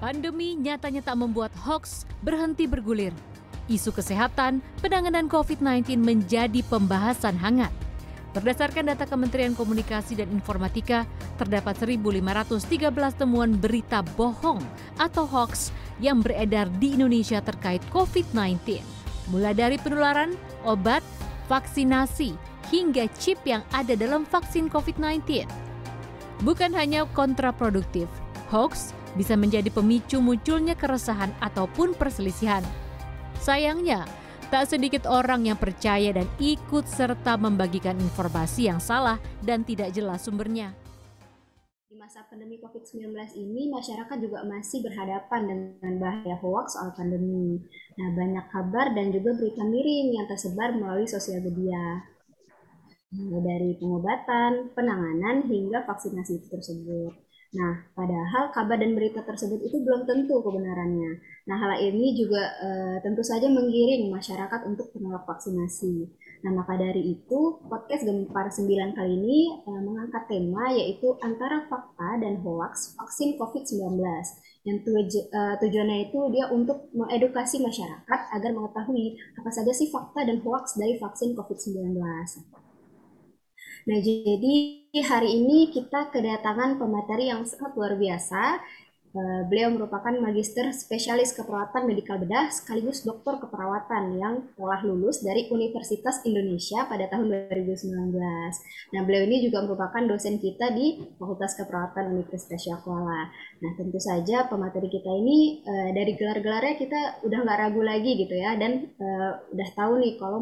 Pandemi nyatanya tak membuat hoax berhenti bergulir. Isu kesehatan, penanganan COVID-19 menjadi pembahasan hangat. Berdasarkan data Kementerian Komunikasi dan Informatika, terdapat 1.513 temuan berita bohong atau hoax yang beredar di Indonesia terkait COVID-19. Mulai dari penularan, obat, vaksinasi, hingga chip yang ada dalam vaksin COVID-19. Bukan hanya kontraproduktif, hoax bisa menjadi pemicu munculnya keresahan ataupun perselisihan. Sayangnya, tak sedikit orang yang percaya dan ikut serta membagikan informasi yang salah dan tidak jelas sumbernya. Di masa pandemi COVID-19 ini, masyarakat juga masih berhadapan dengan bahaya hoax soal pandemi. Nah, banyak kabar dan juga berita miring yang tersebar melalui sosial media. Dari pengobatan, penanganan, hingga vaksinasi tersebut. Nah, padahal kabar dan berita tersebut itu belum tentu kebenarannya. Nah, hal ini juga e, tentu saja menggiring masyarakat untuk menolak vaksinasi. Nah, maka dari itu, podcast Gempar 9 kali ini e, mengangkat tema yaitu antara fakta dan hoax vaksin COVID-19. Yang tuju, e, tujuannya itu dia untuk mengedukasi masyarakat agar mengetahui apa saja sih fakta dan hoax dari vaksin COVID-19. Nah, jadi hari ini kita kedatangan pemateri yang sangat luar biasa. Eh, beliau merupakan magister spesialis keperawatan medikal bedah sekaligus doktor keperawatan yang telah lulus dari Universitas Indonesia pada tahun 2019. Nah, beliau ini juga merupakan dosen kita di Fakultas Keperawatan Universitas Kuala. Nah, tentu saja pemateri kita ini uh, dari gelar-gelarnya kita udah nggak ragu lagi gitu ya, dan uh, udah tahu nih kalau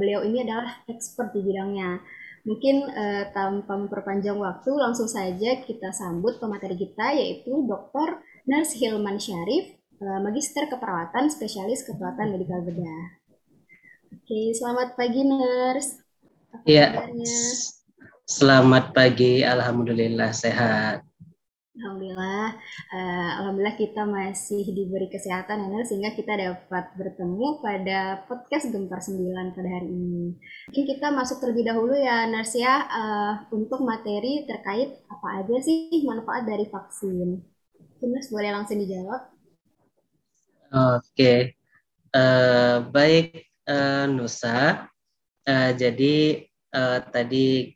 beliau ini adalah expert di bidangnya. Mungkin uh, tanpa memperpanjang waktu, langsung saja kita sambut pemateri kita yaitu Dr. Nurse Hilman Syarif, uh, Magister Keperawatan, Spesialis Keperawatan Medikal Bedah. Oke, selamat pagi Nurse. Iya. Selamat pagi, Alhamdulillah sehat. Alhamdulillah, uh, alhamdulillah kita masih diberi kesehatan ya, sehingga kita dapat bertemu pada podcast Gempar 9 pada hari ini. Mungkin kita masuk terlebih dahulu ya Nars ya uh, untuk materi terkait apa aja sih manfaat dari vaksin. Nars boleh langsung dijawab. Oke, okay. uh, eh, baik uh, Nusa. Uh, jadi uh, tadi Eh,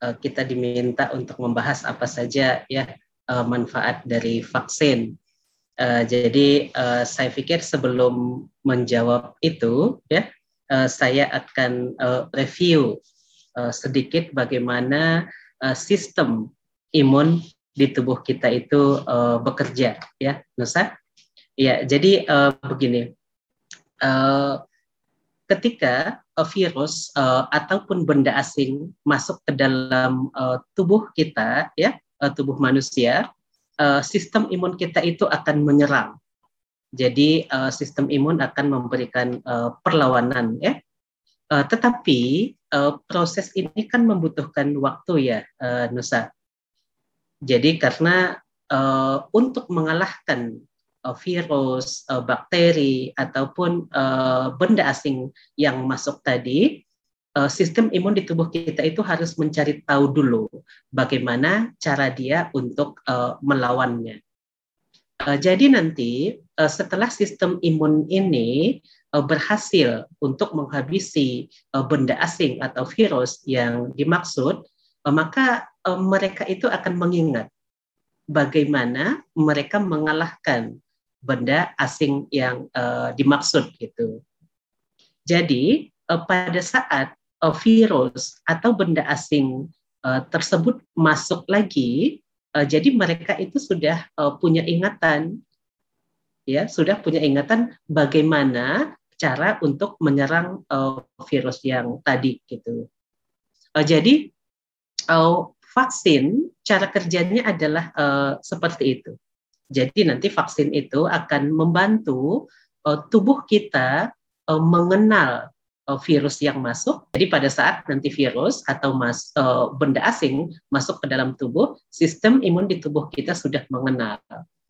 kita diminta untuk membahas apa saja ya uh, manfaat dari vaksin. Uh, jadi saya pikir sebelum menjawab itu ya saya akan review sedikit bagaimana sistem imun di tubuh kita itu bekerja ya Nusa. Ya jadi begini. Ketika uh, virus uh, ataupun benda asing masuk ke dalam uh, tubuh kita ya uh, tubuh manusia uh, sistem imun kita itu akan menyerang. Jadi uh, sistem imun akan memberikan uh, perlawanan ya. Uh, tetapi uh, proses ini kan membutuhkan waktu ya uh, Nusa. Jadi karena uh, untuk mengalahkan uh, virus, uh, bakteri ataupun uh, benda asing yang masuk tadi, sistem imun di tubuh kita itu harus mencari tahu dulu bagaimana cara dia untuk melawannya. Jadi nanti setelah sistem imun ini berhasil untuk menghabisi benda asing atau virus yang dimaksud, maka mereka itu akan mengingat bagaimana mereka mengalahkan benda asing yang uh, dimaksud gitu. Jadi uh, pada saat uh, virus atau benda asing uh, tersebut masuk lagi, uh, jadi mereka itu sudah uh, punya ingatan, ya sudah punya ingatan bagaimana cara untuk menyerang uh, virus yang tadi gitu. Uh, jadi uh, vaksin cara kerjanya adalah uh, seperti itu. Jadi nanti vaksin itu akan membantu uh, tubuh kita uh, mengenal uh, virus yang masuk. Jadi pada saat nanti virus atau mas, uh, benda asing masuk ke dalam tubuh, sistem imun di tubuh kita sudah mengenal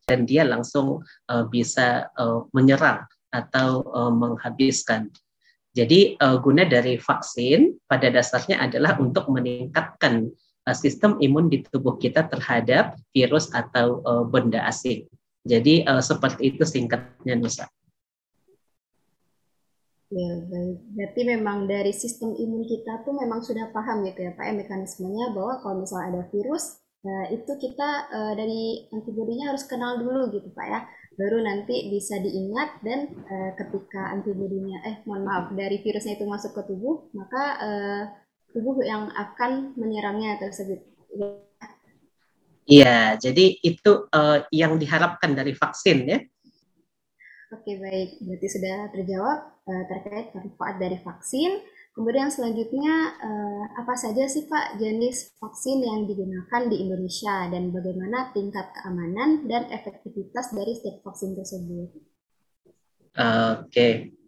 dan dia langsung uh, bisa uh, menyerang atau uh, menghabiskan. Jadi uh, guna dari vaksin pada dasarnya adalah untuk meningkatkan sistem imun di tubuh kita terhadap virus atau uh, benda asing. Jadi uh, seperti itu singkatnya Nusa. Ya, baik. Berarti memang dari sistem imun kita tuh memang sudah paham gitu ya Pak ya mekanismenya bahwa kalau misalnya ada virus Nah, itu kita uh, dari antibodinya harus kenal dulu gitu Pak ya. Baru nanti bisa diingat dan uh, ketika antibodinya eh mohon maaf dari virusnya itu masuk ke tubuh, maka uh, tubuh yang akan menyerangnya tersebut. Iya, jadi itu uh, yang diharapkan dari vaksin ya. Oke, baik. Berarti sudah terjawab uh, terkait manfaat dari vaksin. Kemudian selanjutnya eh, apa saja sih Pak jenis vaksin yang digunakan di Indonesia dan bagaimana tingkat keamanan dan efektivitas dari setiap vaksin tersebut? Oke. Okay.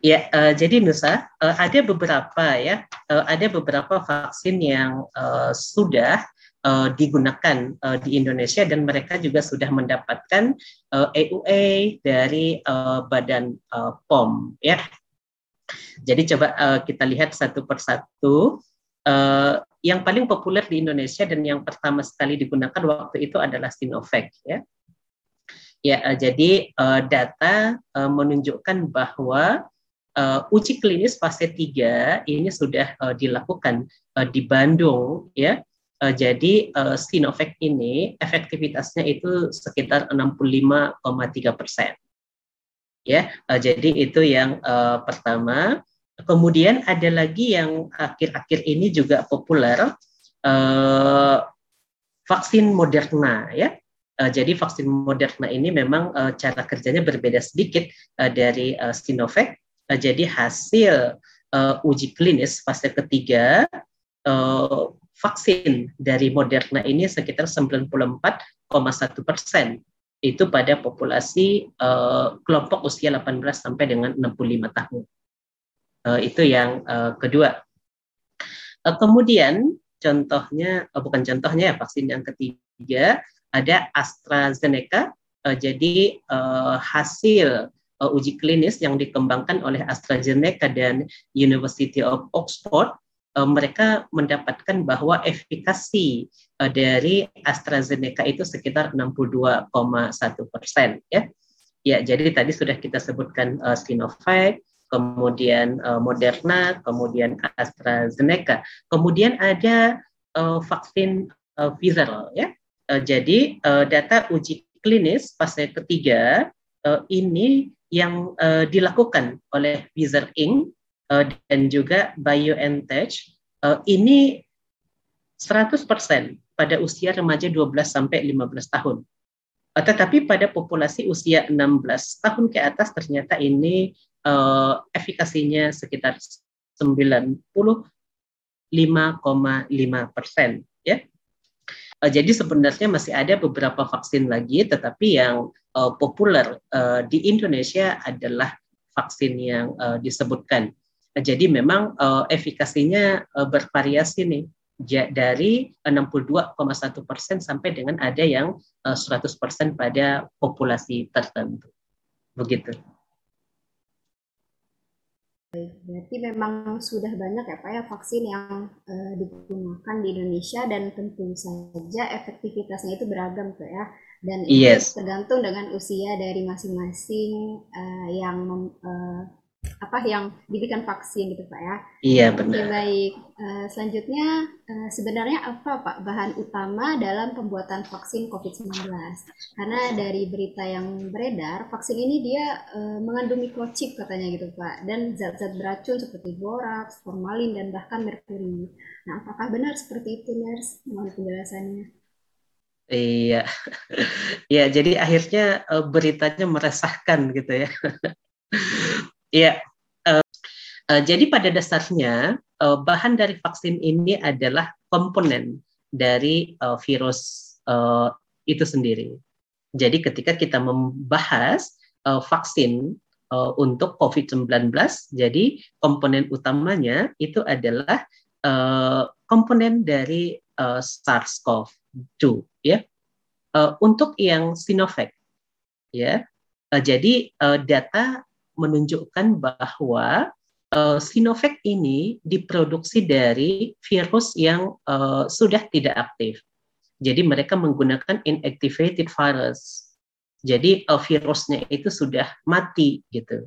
Ya, uh, jadi Nusa, uh, ada beberapa ya, uh, ada beberapa vaksin yang uh, sudah uh, digunakan uh, di Indonesia dan mereka juga sudah mendapatkan uh, EUA dari uh, Badan uh, POM ya jadi coba uh, kita lihat satu persatu. Uh, yang paling populer di Indonesia dan yang pertama sekali digunakan waktu itu adalah Sinovac ya. Ya, uh, jadi uh, data uh, menunjukkan bahwa uji klinis fase 3 ini sudah dilakukan di Bandung ya. Jadi Sinovac ini efektivitasnya itu sekitar 65,3 persen. Ya jadi itu yang pertama. Kemudian ada lagi yang akhir-akhir ini juga populer uh, vaksin Moderna ya uh, jadi vaksin Moderna ini memang uh, cara kerjanya berbeda sedikit uh, dari uh, Sinovac uh, jadi hasil uh, uji klinis fase ketiga uh, vaksin dari Moderna ini sekitar 94,1 persen itu pada populasi uh, kelompok usia 18 sampai dengan 65 tahun. Uh, itu yang uh, kedua. Uh, kemudian contohnya uh, bukan contohnya ya vaksin yang ketiga ada AstraZeneca. Uh, jadi uh, hasil uh, uji klinis yang dikembangkan oleh AstraZeneca dan University of Oxford uh, mereka mendapatkan bahwa efikasi uh, dari AstraZeneca itu sekitar 62,1 persen ya. Ya, jadi tadi sudah kita sebutkan uh, Sinovac, kemudian uh, Moderna, kemudian AstraZeneca, kemudian ada uh, vaksin uh, Pfizer ya. Uh, jadi uh, data uji klinis fase ketiga uh, ini yang uh, dilakukan oleh Pfizer Inc uh, dan juga BioNTech uh, ini 100% pada usia remaja 12 sampai 15 tahun. Uh, tetapi pada populasi usia 16 tahun ke atas ternyata ini uh, efikasinya sekitar 95,5 persen. Ya. Uh, jadi sebenarnya masih ada beberapa vaksin lagi, tetapi yang uh, populer uh, di Indonesia adalah vaksin yang uh, disebutkan. Jadi memang uh, efikasinya uh, bervariasi nih dari 62,1 persen sampai dengan ada yang uh, 100 persen pada populasi tertentu. Begitu. Berarti memang sudah banyak ya Pak ya vaksin yang uh, digunakan di Indonesia dan tentu saja efektivitasnya itu beragam tuh ya. Dan itu yes. tergantung dengan usia dari masing-masing uh, yang uh, apa yang diberikan vaksin gitu Pak ya. Iya benar. Oke baik. Uh, selanjutnya uh, sebenarnya apa Pak bahan utama dalam pembuatan vaksin COVID-19? Karena dari berita yang beredar, vaksin ini dia uh, mengandung mikrochip katanya gitu Pak dan zat-zat beracun seperti boraks, formalin dan bahkan merkuri. Nah, apakah benar seperti itu, Nurse? Mohon penjelasannya. Iya, ya jadi akhirnya beritanya meresahkan gitu ya. Iya, uh, uh, jadi pada dasarnya uh, bahan dari vaksin ini adalah komponen dari uh, virus uh, itu sendiri. Jadi ketika kita membahas uh, vaksin uh, untuk COVID-19, jadi komponen utamanya itu adalah uh, komponen dari uh, SARS-CoV-2, ya. Uh, untuk yang Sinovac, ya. Uh, jadi uh, data menunjukkan bahwa uh, Sinovac ini diproduksi dari virus yang uh, sudah tidak aktif. Jadi mereka menggunakan inactivated virus. Jadi uh, virusnya itu sudah mati gitu.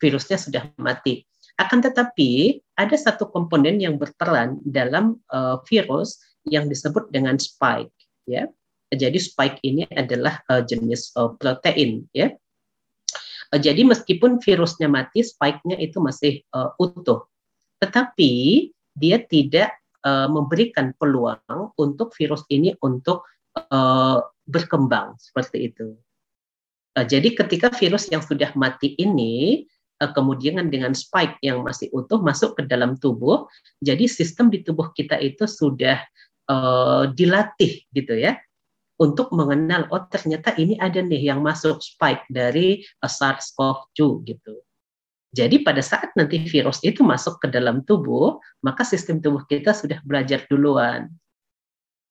Virusnya sudah mati. Akan tetapi ada satu komponen yang berperan dalam uh, virus yang disebut dengan spike ya. Jadi spike ini adalah uh, jenis uh, protein ya. Uh, jadi meskipun virusnya mati, spike-nya itu masih uh, utuh. Tetapi dia tidak uh, memberikan peluang untuk virus ini untuk uh, berkembang seperti itu. Uh, jadi ketika virus yang sudah mati ini kemudian dengan spike yang masih utuh masuk ke dalam tubuh, jadi sistem di tubuh kita itu sudah uh, dilatih gitu ya untuk mengenal oh ternyata ini ada nih yang masuk spike dari uh, SARS-CoV-2 gitu. Jadi pada saat nanti virus itu masuk ke dalam tubuh, maka sistem tubuh kita sudah belajar duluan.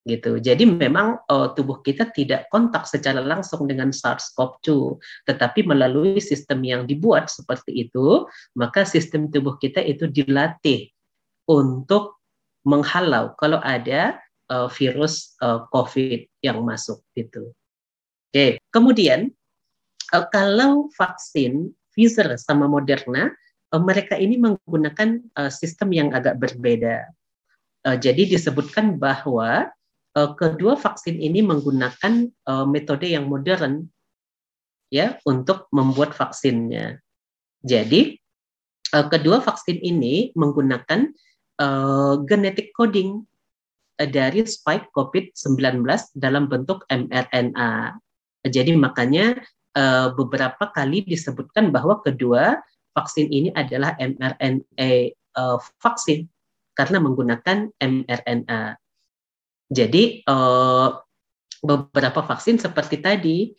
Gitu. Jadi memang uh, tubuh kita tidak kontak secara langsung dengan SARS-CoV-2, tetapi melalui sistem yang dibuat seperti itu, maka sistem tubuh kita itu dilatih untuk menghalau kalau ada uh, virus uh, COVID yang masuk gitu. Oke, kemudian uh, kalau vaksin Pfizer sama Moderna, uh, mereka ini menggunakan uh, sistem yang agak berbeda. Uh, jadi disebutkan bahwa uh, kedua vaksin ini menggunakan uh, metode yang modern ya untuk membuat vaksinnya. Jadi kedua vaksin ini menggunakan uh, genetic coding dari spike COVID-19 dalam bentuk mRNA. Jadi makanya uh, beberapa kali disebutkan bahwa kedua vaksin ini adalah mRNA eh, vaksin karena menggunakan mRNA. Jadi beberapa vaksin seperti tadi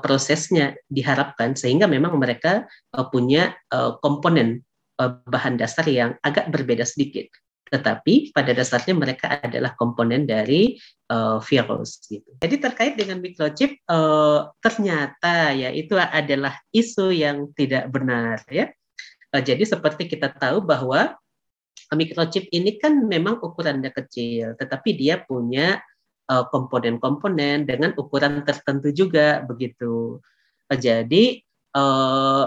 prosesnya diharapkan sehingga memang mereka punya komponen bahan dasar yang agak berbeda sedikit tetapi pada dasarnya mereka adalah komponen dari uh, virus gitu. Jadi terkait dengan microchip uh, ternyata ya itu adalah isu yang tidak benar ya. Uh, jadi seperti kita tahu bahwa microchip ini kan memang ukurannya kecil, tetapi dia punya komponen-komponen dengan ukuran tertentu juga begitu. jadi uh,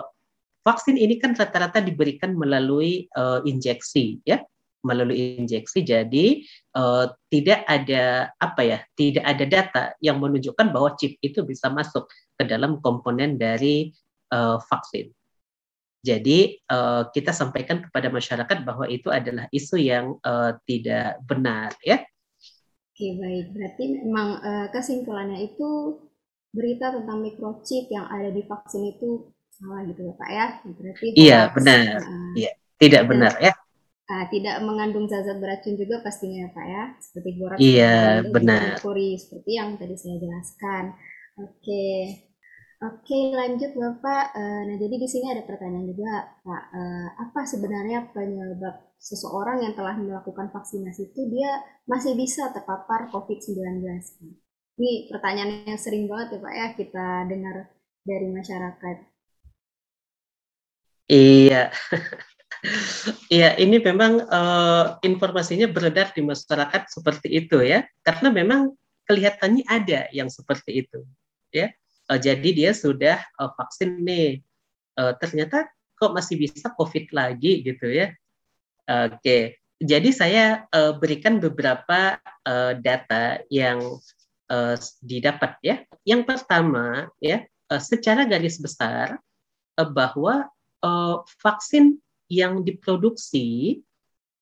vaksin ini kan rata-rata diberikan melalui uh, injeksi ya melalui injeksi. Jadi uh, tidak ada apa ya tidak ada data yang menunjukkan bahwa chip itu bisa masuk ke dalam komponen dari uh, vaksin. Jadi uh, kita sampaikan kepada masyarakat bahwa itu adalah isu yang uh, tidak benar ya. Oke baik. Berarti memang uh, kesimpulannya itu berita tentang microchip yang ada di vaksin itu salah gitu ya pak ya? Berarti iya benar. Uh, iya tidak benar ya uh, tidak mengandung zat-zat beracun juga pastinya ya Pak ya, seperti borax, iya, benar. merkuri, seperti yang tadi saya jelaskan. Oke, oke lanjut Bapak. Uh, nah jadi di sini ada pertanyaan juga Pak, uh, apa sebenarnya penyebab seseorang yang telah melakukan vaksinasi itu dia masih bisa terpapar COVID-19? Ini pertanyaan yang sering banget ya Pak ya kita dengar dari masyarakat. Iya. Iya, ini memang uh, informasinya beredar di masyarakat seperti itu ya, karena memang kelihatannya ada yang seperti itu, ya. Uh, jadi dia sudah uh, vaksin nih, uh, ternyata kok masih bisa COVID lagi gitu ya. Oke, okay. jadi saya uh, berikan beberapa uh, data yang uh, didapat ya. Yang pertama ya, uh, secara garis besar uh, bahwa uh, vaksin yang diproduksi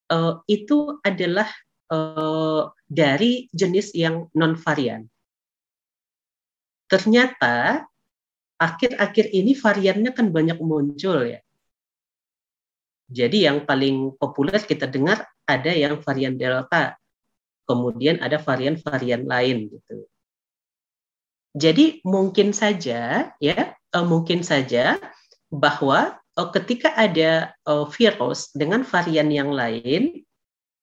uh, itu adalah uh, dari jenis yang non varian. Ternyata akhir-akhir ini variannya kan banyak muncul ya. Jadi yang paling populer kita dengar ada yang varian delta, kemudian ada varian-varian lain gitu. Jadi mungkin saja ya, uh, mungkin saja bahwa ketika ada uh, virus dengan varian yang lain,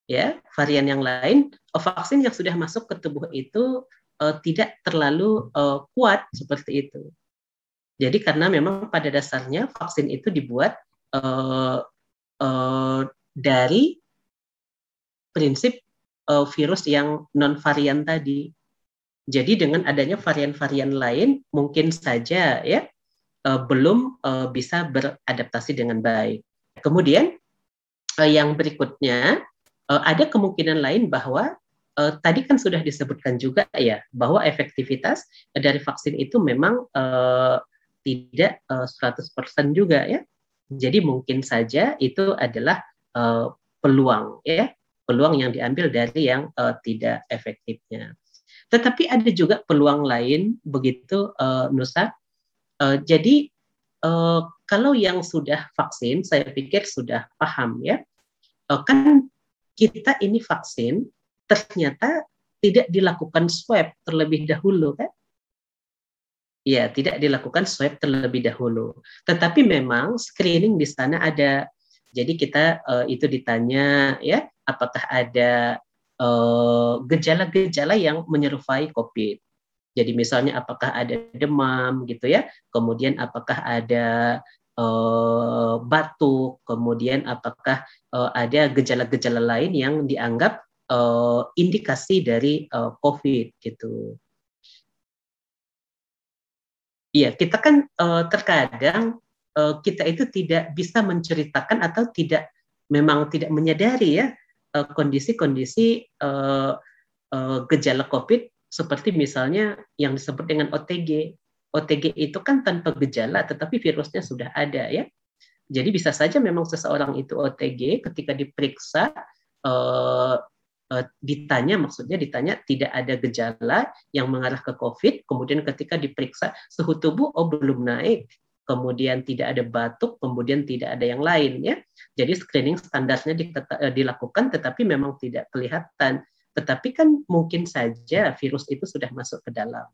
ya varian yang lain, uh, vaksin yang sudah masuk ke tubuh itu uh, tidak terlalu uh, kuat seperti itu. Jadi karena memang pada dasarnya vaksin itu dibuat uh, uh, dari prinsip uh, virus yang non varian tadi. Jadi dengan adanya varian-varian lain mungkin saja ya uh, belum uh, bisa beradaptasi dengan baik. Kemudian uh, yang berikutnya uh, ada kemungkinan lain bahwa uh, tadi kan sudah disebutkan juga ya bahwa efektivitas dari vaksin itu memang uh, tidak uh, 100% juga ya. Jadi mungkin saja itu adalah uh, peluang ya, peluang yang diambil dari yang uh, tidak efektifnya. Tetapi ada juga peluang lain begitu uh, Nusa. Uh, jadi uh, kalau yang sudah vaksin, saya pikir sudah paham ya. Uh, kan kita ini vaksin ternyata tidak dilakukan swab terlebih dahulu kan? Ya, tidak dilakukan swab terlebih dahulu. Tetapi memang screening di sana ada. Jadi kita uh, itu ditanya ya, apakah ada eh, gejala-gejala uh, yang menyerupai COVID. Jadi misalnya apakah ada demam gitu ya, kemudian apakah ada uh, batuk, kemudian apakah uh, ada gejala-gejala lain yang dianggap uh, indikasi dari uh, COVID gitu. Iya, kita kan uh, terkadang uh, kita itu tidak bisa menceritakan atau tidak memang tidak menyadari ya kondisi-kondisi uh, gejala COVID seperti misalnya yang disebut dengan OTG. OTG itu kan tanpa gejala, tetapi virusnya sudah ada ya. Jadi bisa saja memang seseorang itu OTG ketika diperiksa uh, uh, ditanya maksudnya ditanya tidak ada gejala yang mengarah ke COVID, kemudian ketika diperiksa suhu tubuh oh belum naik, kemudian tidak ada batuk, kemudian tidak ada yang lain ya. Jadi screening standarnya eh, dilakukan tetapi memang tidak kelihatan. Tetapi kan mungkin saja virus itu sudah masuk ke dalam.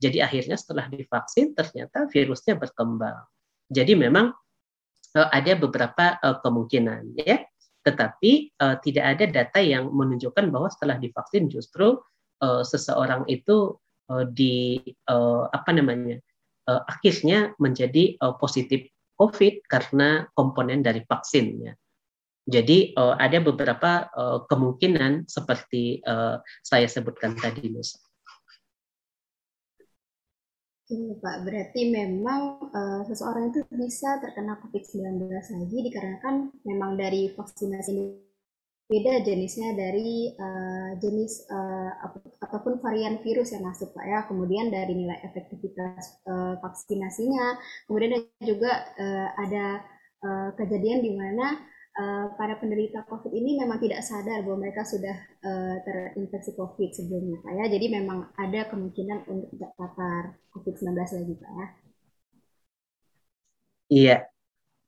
Jadi akhirnya setelah divaksin ternyata virusnya berkembang. Jadi memang ada beberapa kemungkinan ya tetapi uh, tidak ada data yang menunjukkan bahwa setelah divaksin justru seseorang itu di apa namanya akhirnya menjadi positif COVID karena komponen dari vaksinnya. Jadi uh, ada beberapa uh, kemungkinan seperti uh, saya sebutkan tadi, Nusa. Ini Pak, berarti memang uh, seseorang itu bisa terkena COVID-19 lagi dikarenakan memang dari vaksinasi ini beda jenisnya dari uh, jenis uh, ataupun varian virus yang masuk Pak ya. Kemudian dari nilai efektivitas uh, vaksinasinya, kemudian juga uh, ada uh, kejadian di mana uh, para penderita COVID ini memang tidak sadar bahwa mereka sudah uh, terinfeksi COVID sebelumnya, Pak ya. Jadi memang ada kemungkinan untuk tidak terpapar COVID-19 lagi, Pak ya. Iya.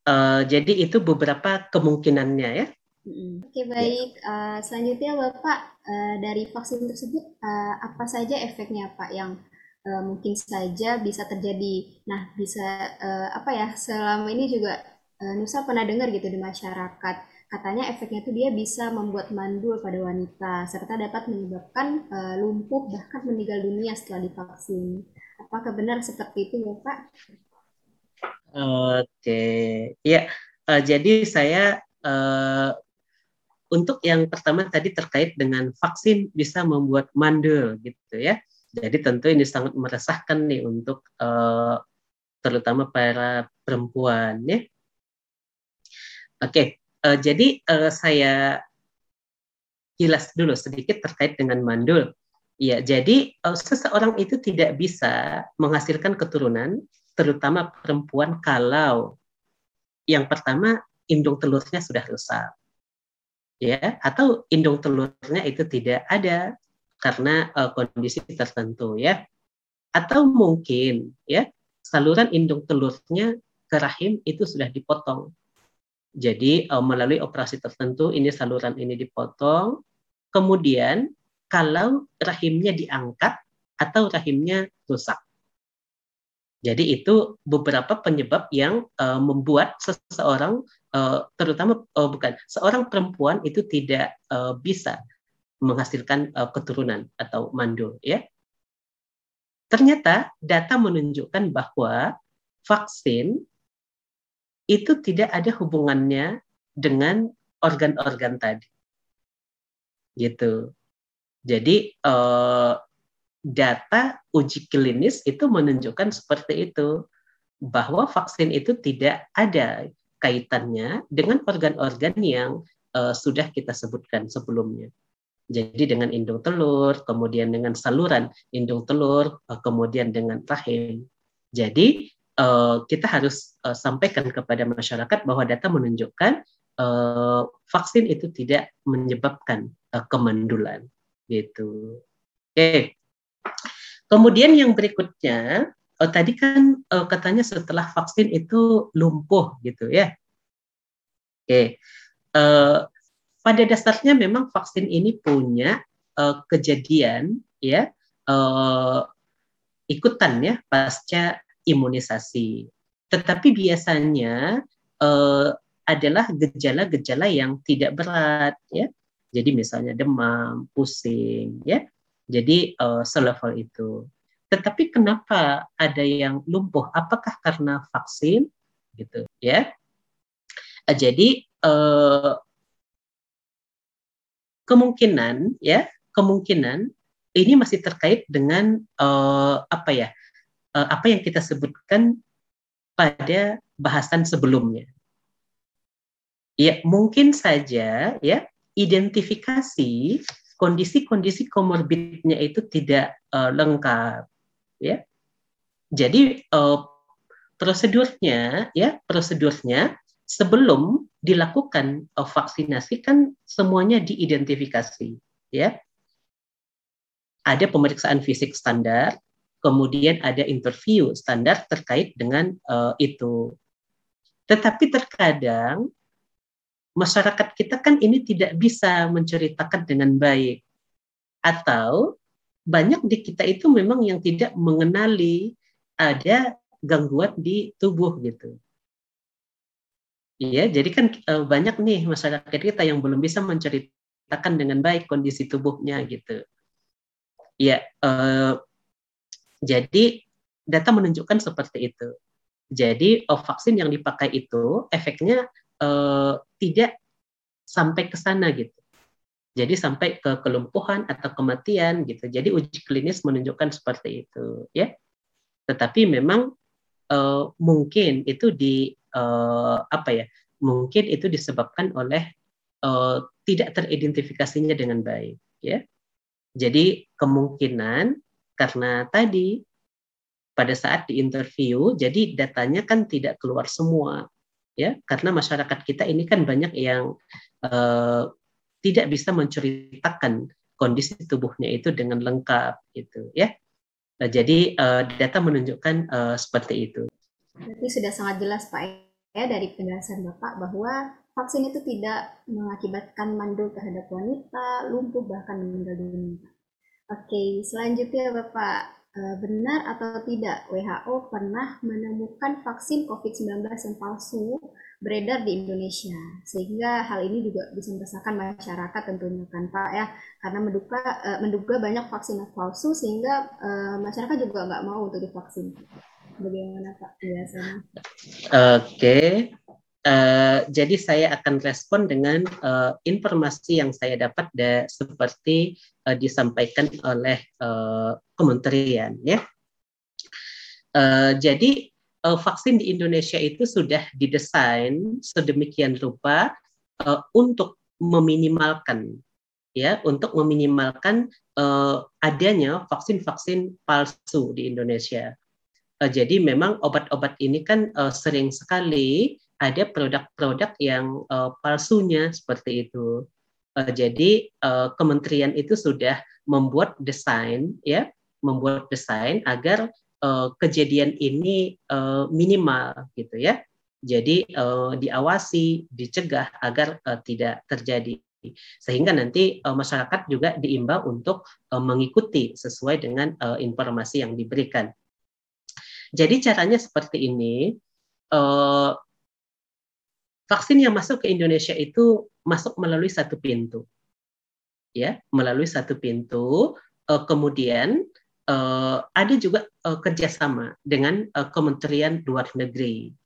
Uh, jadi itu beberapa kemungkinannya ya. Oke baik, uh, selanjutnya Bapak uh, dari vaksin tersebut uh, apa saja efeknya Pak yang uh, mungkin saja bisa terjadi? Nah bisa uh, apa ya selama ini juga uh, Nusa pernah dengar gitu di masyarakat katanya efeknya itu dia bisa membuat mandul pada wanita serta dapat menyebabkan uh, lumpuh bahkan meninggal dunia setelah divaksin. Apakah benar seperti itu ya Pak? Oke, ya. Uh, jadi saya uh, untuk yang pertama tadi terkait dengan vaksin bisa membuat mandul gitu ya. Jadi tentu ini sangat meresahkan nih untuk uh, terutama para perempuan ya. Oke, uh, jadi uh, saya jelas dulu sedikit terkait dengan mandul. Ya, jadi uh, seseorang itu tidak bisa menghasilkan keturunan, terutama perempuan kalau yang pertama indung telurnya sudah rusak, ya, atau indung telurnya itu tidak ada karena uh, kondisi tertentu, ya, atau mungkin ya saluran indung telurnya ke rahim itu sudah dipotong jadi uh, melalui operasi tertentu ini saluran ini dipotong. Kemudian kalau rahimnya diangkat atau rahimnya rusak. Jadi itu beberapa penyebab yang uh, membuat seseorang uh, terutama uh, bukan seorang perempuan itu tidak uh, bisa menghasilkan uh, keturunan atau mandul ya. Ternyata data menunjukkan bahwa vaksin itu tidak ada hubungannya dengan organ-organ tadi. Gitu. Jadi uh, data uji klinis itu menunjukkan seperti itu bahwa vaksin itu tidak ada kaitannya dengan organ-organ yang uh, sudah kita sebutkan sebelumnya. Jadi dengan indung telur, kemudian dengan saluran indung telur, uh, kemudian dengan rahim. Jadi uh, kita harus uh, sampaikan kepada masyarakat bahwa data menunjukkan uh, vaksin itu tidak menyebabkan uh, kemandulan, gitu. Oke. Okay. Kemudian yang berikutnya oh, tadi kan oh, katanya setelah vaksin itu lumpuh gitu ya. Oke, uh, pada dasarnya memang vaksin ini punya uh, kejadian ya uh, ikutan ya pasca imunisasi. Tetapi biasanya uh, adalah gejala-gejala yang tidak berat ya. Jadi misalnya demam, pusing ya. Jadi uh, selevel itu. Tetapi kenapa ada yang lumpuh? Apakah karena vaksin? Gitu ya. Eh, jadi eh, kemungkinan ya kemungkinan ini masih terkait dengan eh, apa ya eh, apa yang kita sebutkan pada bahasan sebelumnya. Ya mungkin saja ya identifikasi kondisi-kondisi komorbidnya itu tidak uh, lengkap ya. Jadi uh, prosedurnya ya, prosedurnya sebelum dilakukan uh, vaksinasi kan semuanya diidentifikasi ya. Ada pemeriksaan fisik standar, kemudian ada interview standar terkait dengan uh, itu. Tetapi terkadang masyarakat kita kan ini tidak bisa menceritakan dengan baik atau banyak di kita itu memang yang tidak mengenali ada gangguan di tubuh gitu. Iya, jadi kan eh, banyak nih masyarakat kita yang belum bisa menceritakan dengan baik kondisi tubuhnya gitu. Ya, eh, jadi data menunjukkan seperti itu. Jadi oh, vaksin yang dipakai itu efeknya eh, tidak sampai ke sana gitu. Jadi sampai ke kelumpuhan atau kematian gitu. Jadi uji klinis menunjukkan seperti itu ya. Tetapi memang uh, mungkin itu di uh, apa ya? Mungkin itu disebabkan oleh uh, tidak teridentifikasinya dengan baik ya. Jadi kemungkinan karena tadi pada saat di interview jadi datanya kan tidak keluar semua ya karena masyarakat kita ini kan banyak yang uh, tidak bisa menceritakan kondisi tubuhnya itu dengan lengkap gitu ya. Nah, jadi uh, data menunjukkan uh, seperti itu. Berarti sudah sangat jelas Pak ya dari penjelasan Bapak bahwa vaksin itu tidak mengakibatkan mandul terhadap wanita, lumpuh bahkan meninggal dunia. Oke, selanjutnya Bapak Eh, benar atau tidak WHO pernah menemukan vaksin COVID-19 yang palsu beredar di Indonesia sehingga hal ini juga bisa meresahkan masyarakat tentunya kan Pak ya karena menduga uh, menduga banyak vaksin palsu sehingga uh, masyarakat juga nggak mau untuk divaksin bagaimana Pak biasanya? Oke. Uh, jadi saya akan respon dengan uh, informasi yang saya dapat da, seperti uh, disampaikan oleh uh, kementerian ya. Uh, jadi uh, vaksin di Indonesia itu sudah didesain sedemikian rupa uh, untuk meminimalkan ya untuk meminimalkan uh, adanya vaksin-vaksin palsu di Indonesia. Uh, jadi memang obat-obat ini kan uh, sering sekali ada produk-produk yang uh, palsunya seperti itu. Uh, jadi uh, kementerian itu sudah membuat desain ya, membuat desain agar uh, kejadian ini uh, minimal gitu ya. Jadi uh, diawasi, dicegah agar uh, tidak terjadi sehingga nanti uh, masyarakat juga diimbau untuk uh, mengikuti sesuai dengan uh, informasi yang diberikan. Jadi caranya seperti ini. Uh, vaksin yang masuk ke Indonesia itu masuk melalui satu pintu, ya, melalui satu pintu. Uh, kemudian uh, ada juga uh, kerjasama dengan uh, Kementerian Luar Negeri.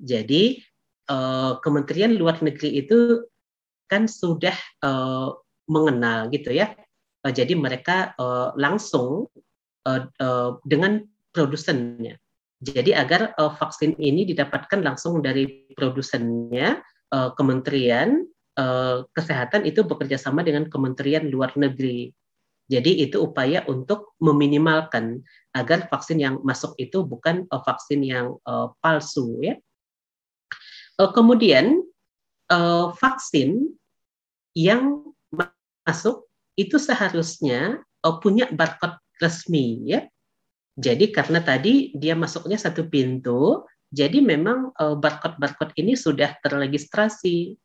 Jadi uh, Kementerian Luar Negeri itu kan sudah uh, mengenal gitu ya Uh, jadi mereka uh, langsung uh, uh, dengan produsennya. Jadi agar uh, vaksin ini didapatkan langsung dari produsennya, uh, Kementerian uh, Kesehatan itu bekerja sama dengan Kementerian Luar Negeri. Jadi itu upaya untuk meminimalkan agar vaksin yang masuk itu bukan uh, vaksin yang uh, palsu ya. Uh, kemudian uh, vaksin yang masuk itu seharusnya uh, punya barcode resmi ya. Jadi karena tadi dia masuknya satu pintu, jadi memang uh, barcode-barcode ini sudah terregistrasi.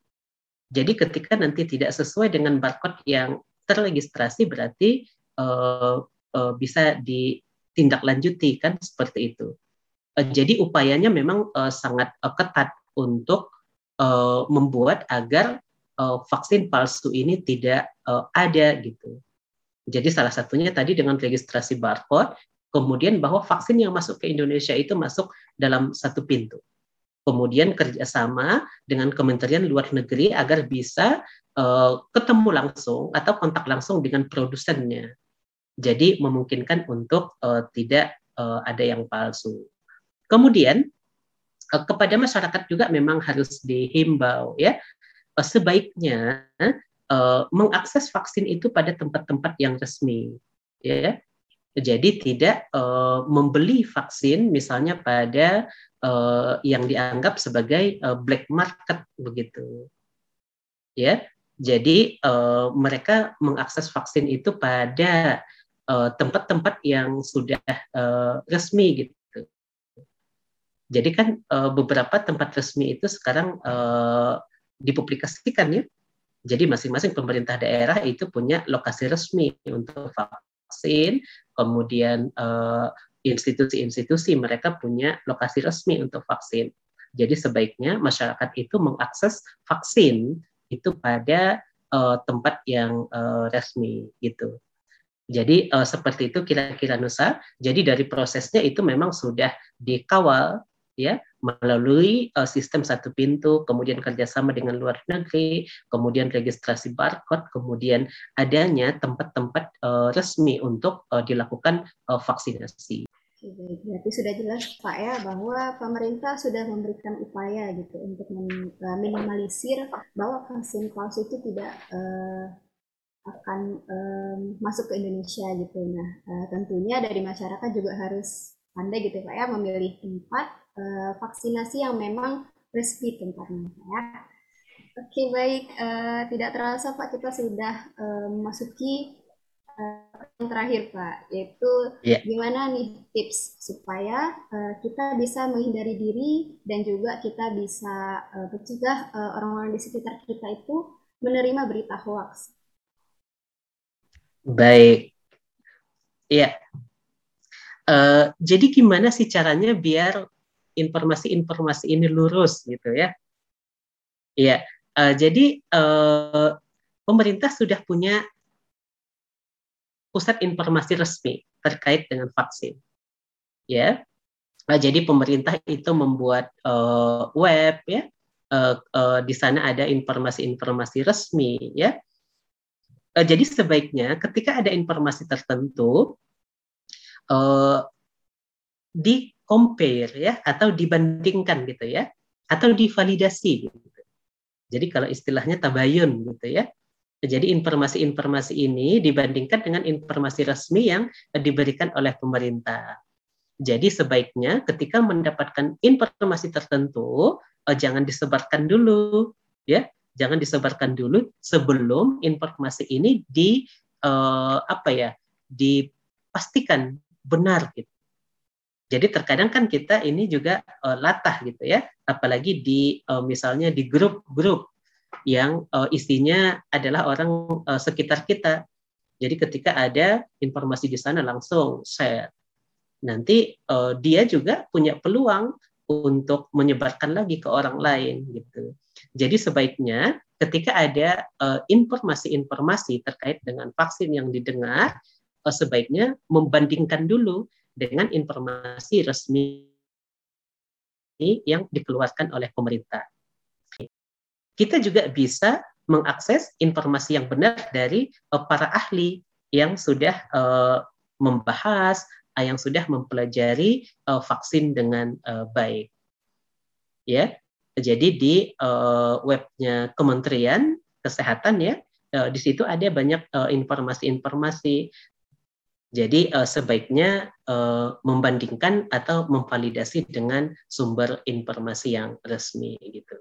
Jadi ketika nanti tidak sesuai dengan barcode yang terregistrasi berarti uh, uh, bisa ditindaklanjuti kan seperti itu. Uh, jadi upayanya memang uh, sangat uh, ketat untuk uh, membuat agar uh, vaksin palsu ini tidak uh, ada gitu. Jadi salah satunya tadi dengan registrasi barcode, kemudian bahwa vaksin yang masuk ke Indonesia itu masuk dalam satu pintu. Kemudian kerjasama dengan Kementerian Luar Negeri agar bisa uh, ketemu langsung atau kontak langsung dengan produsennya. Jadi memungkinkan untuk uh, tidak uh, ada yang palsu. Kemudian uh, kepada masyarakat juga memang harus dihimbau ya uh, sebaiknya uh, mengakses vaksin itu pada tempat-tempat yang resmi ya jadi tidak uh, membeli vaksin misalnya pada uh, yang dianggap sebagai uh, black market begitu. Ya jadi uh, mereka mengakses vaksin itu pada tempat-tempat uh, yang sudah uh, resmi gitu. Jadi kan beberapa tempat resmi itu sekarang uh, dipublikasikan ya. Jadi masing-masing pemerintah daerah itu punya lokasi resmi untuk vaksin, kemudian uh, institusi-institusi mereka punya lokasi resmi untuk vaksin. Jadi sebaiknya masyarakat itu mengakses vaksin itu pada uh, tempat yang uh, resmi gitu. Jadi uh, seperti itu kira-kira Nusa. Jadi dari prosesnya itu memang sudah dikawal ya melalui uh, sistem satu pintu, kemudian kerjasama dengan luar negeri, kemudian registrasi barcode, kemudian adanya tempat-tempat uh, resmi untuk uh, dilakukan uh, vaksinasi. Berarti sudah jelas Pak ya bahwa pemerintah sudah memberikan upaya gitu untuk minimalisir bahwa vaksin palsu itu tidak uh, akan um, masuk ke Indonesia gitu. Nah, uh, tentunya dari masyarakat juga harus pandai gitu Pak ya memilih tempat uh, vaksinasi yang memang resmi tempatnya ya. Oke baik, uh, tidak terasa Pak kita sudah uh, memasuki uh, yang terakhir Pak, yaitu yeah. gimana nih tips supaya uh, kita bisa menghindari diri dan juga kita bisa uh, mencegah uh, orang-orang di sekitar kita itu menerima berita hoax. Baik, ya. Uh, jadi gimana sih caranya biar informasi-informasi ini lurus gitu ya. Iya, uh, jadi uh, pemerintah sudah punya pusat informasi resmi terkait dengan vaksin. Ya. Uh, jadi pemerintah itu membuat uh, web ya. Uh, uh, di sana ada informasi-informasi resmi ya. Uh, jadi sebaiknya ketika ada informasi tertentu uh, di compare ya atau dibandingkan gitu ya atau divalidasi gitu. Jadi kalau istilahnya tabayun gitu ya. Jadi informasi-informasi ini dibandingkan dengan informasi resmi yang diberikan oleh pemerintah. Jadi sebaiknya ketika mendapatkan informasi tertentu eh, jangan disebarkan dulu ya, jangan disebarkan dulu sebelum informasi ini di uh, apa ya dipastikan benar gitu. Jadi terkadang kan kita ini juga uh, latah gitu ya, apalagi di uh, misalnya di grup-grup yang uh, isinya adalah orang uh, sekitar kita. Jadi ketika ada informasi di sana langsung share. Nanti uh, dia juga punya peluang untuk menyebarkan lagi ke orang lain gitu. Jadi sebaiknya ketika ada informasi-informasi uh, terkait dengan vaksin yang didengar, uh, sebaiknya membandingkan dulu dengan informasi resmi yang dikeluarkan oleh pemerintah. Kita juga bisa mengakses informasi yang benar dari eh, para ahli yang sudah uh, membahas, uh, yang sudah mempelajari vaksin dengan baik. Ya, jadi di webnya Kementerian Kesehatan ya, di situ ada banyak informasi-informasi. Jadi uh, sebaiknya uh, membandingkan atau memvalidasi dengan sumber informasi yang resmi gitu.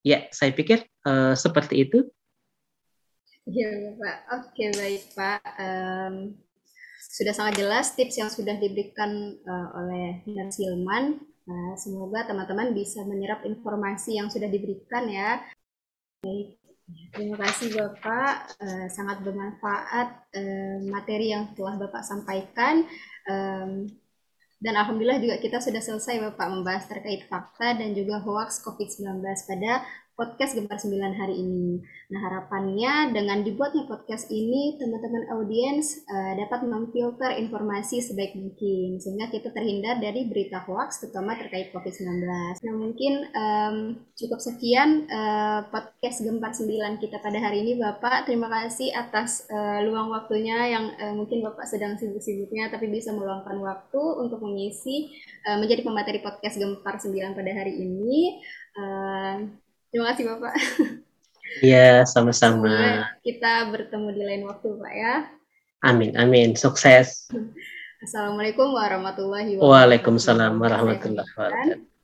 Ya, saya pikir uh, seperti itu. Iya, Pak. Oke, baik, Pak. Um, sudah sangat jelas tips yang sudah diberikan uh, oleh Nurse Hilman. Uh, semoga teman-teman bisa menyerap informasi yang sudah diberikan ya. Baik. Terima kasih Bapak, uh, sangat bermanfaat uh, materi yang telah Bapak sampaikan. Dan Alhamdulillah juga kita sudah selesai Bapak membahas terkait fakta dan juga hoax COVID-19 pada podcast Gemar 9 hari ini. Nah, harapannya dengan dibuatnya podcast ini, teman-teman audiens uh, dapat memfilter informasi sebaik mungkin, sehingga kita terhindar dari berita hoax, terutama terkait COVID-19. Nah, mungkin um, cukup sekian uh, podcast Gemar 9 kita pada hari ini, Bapak. Terima kasih atas uh, luang waktunya yang uh, mungkin Bapak sedang sibuk-sibuknya, tapi bisa meluangkan waktu untuk mengisi uh, menjadi pemateri podcast Gempar 9 pada hari ini. Uh, Terima kasih Bapak. Iya, sama-sama. Kita bertemu di lain waktu, Pak ya. Amin, amin. Sukses. Assalamualaikum warahmatullahi wabarakatuh. Waalaikumsalam warahmatullahi wabarakatuh.